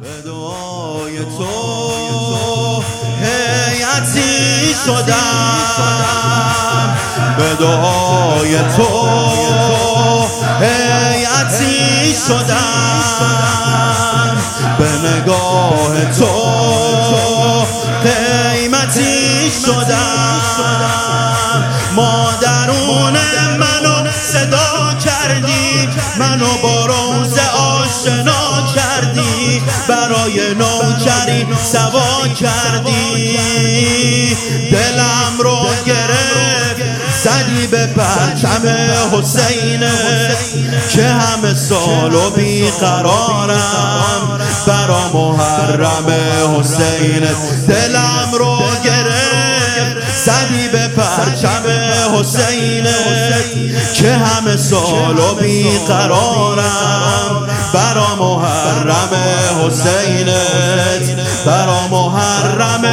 به دعای تو هیئتی شدم. به دعای تو هیئتی شدم. به نگاه تو قیمتی شدم. مادرون منو صدا کردی منو کردی برای نوکری سوا کردی. دلم رو گرفت. زدی به پرچم حسین. که همه سال و بیقرارم. برا محرم حسین. دلم رو گرفت. زدی به پرچم حسین که همه سال و بیقرارم. برا محرم حسینت برا محرم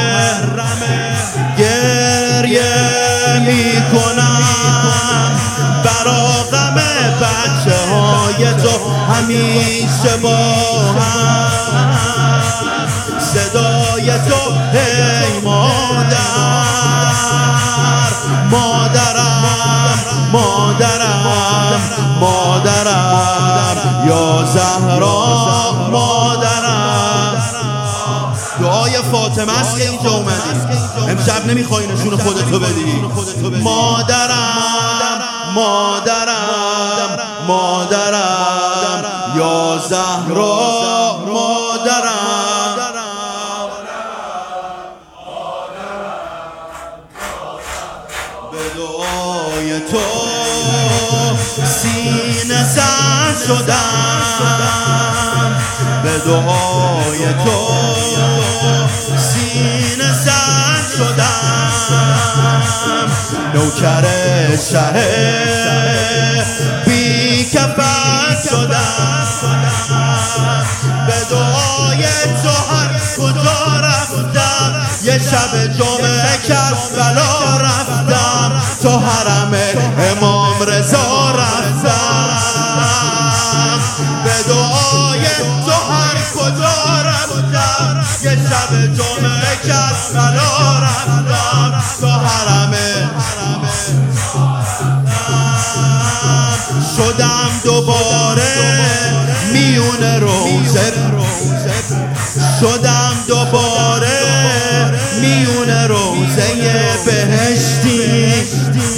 گریه می‌کنم. برا غم بچه های تو همیشه با هم. زهرا مادرم. دعای فاطمه است که اینجا اومدی. امشب نمی‌خوای نشون خودتو بدی. مادرم مادرم مادرم. یا زهرا مادرم. به دعای تو شدم. به دعای تو سینه سر شدم. نوکر شه بی کفن شدم. به دعای تو هر کجا رفتم. یه شب جمعه کربلا رفتم. تو حرم میون روزه شدم دوباره میون روزه بهشتی.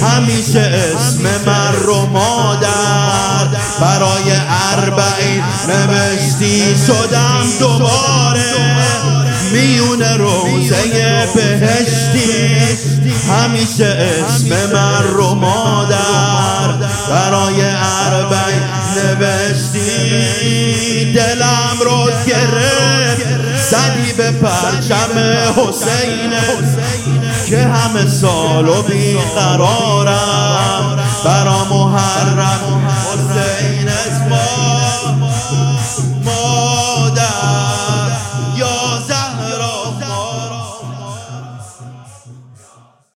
همیشه اسم من رو مادر. برای اربعین نوشتی شدم دوباره میون روزه بهشتی. همیشه اسم من رو مادر. نوشتی؟ دلم رو گرفت. زدی به پرچم حسین که همه سال و بیقرارم.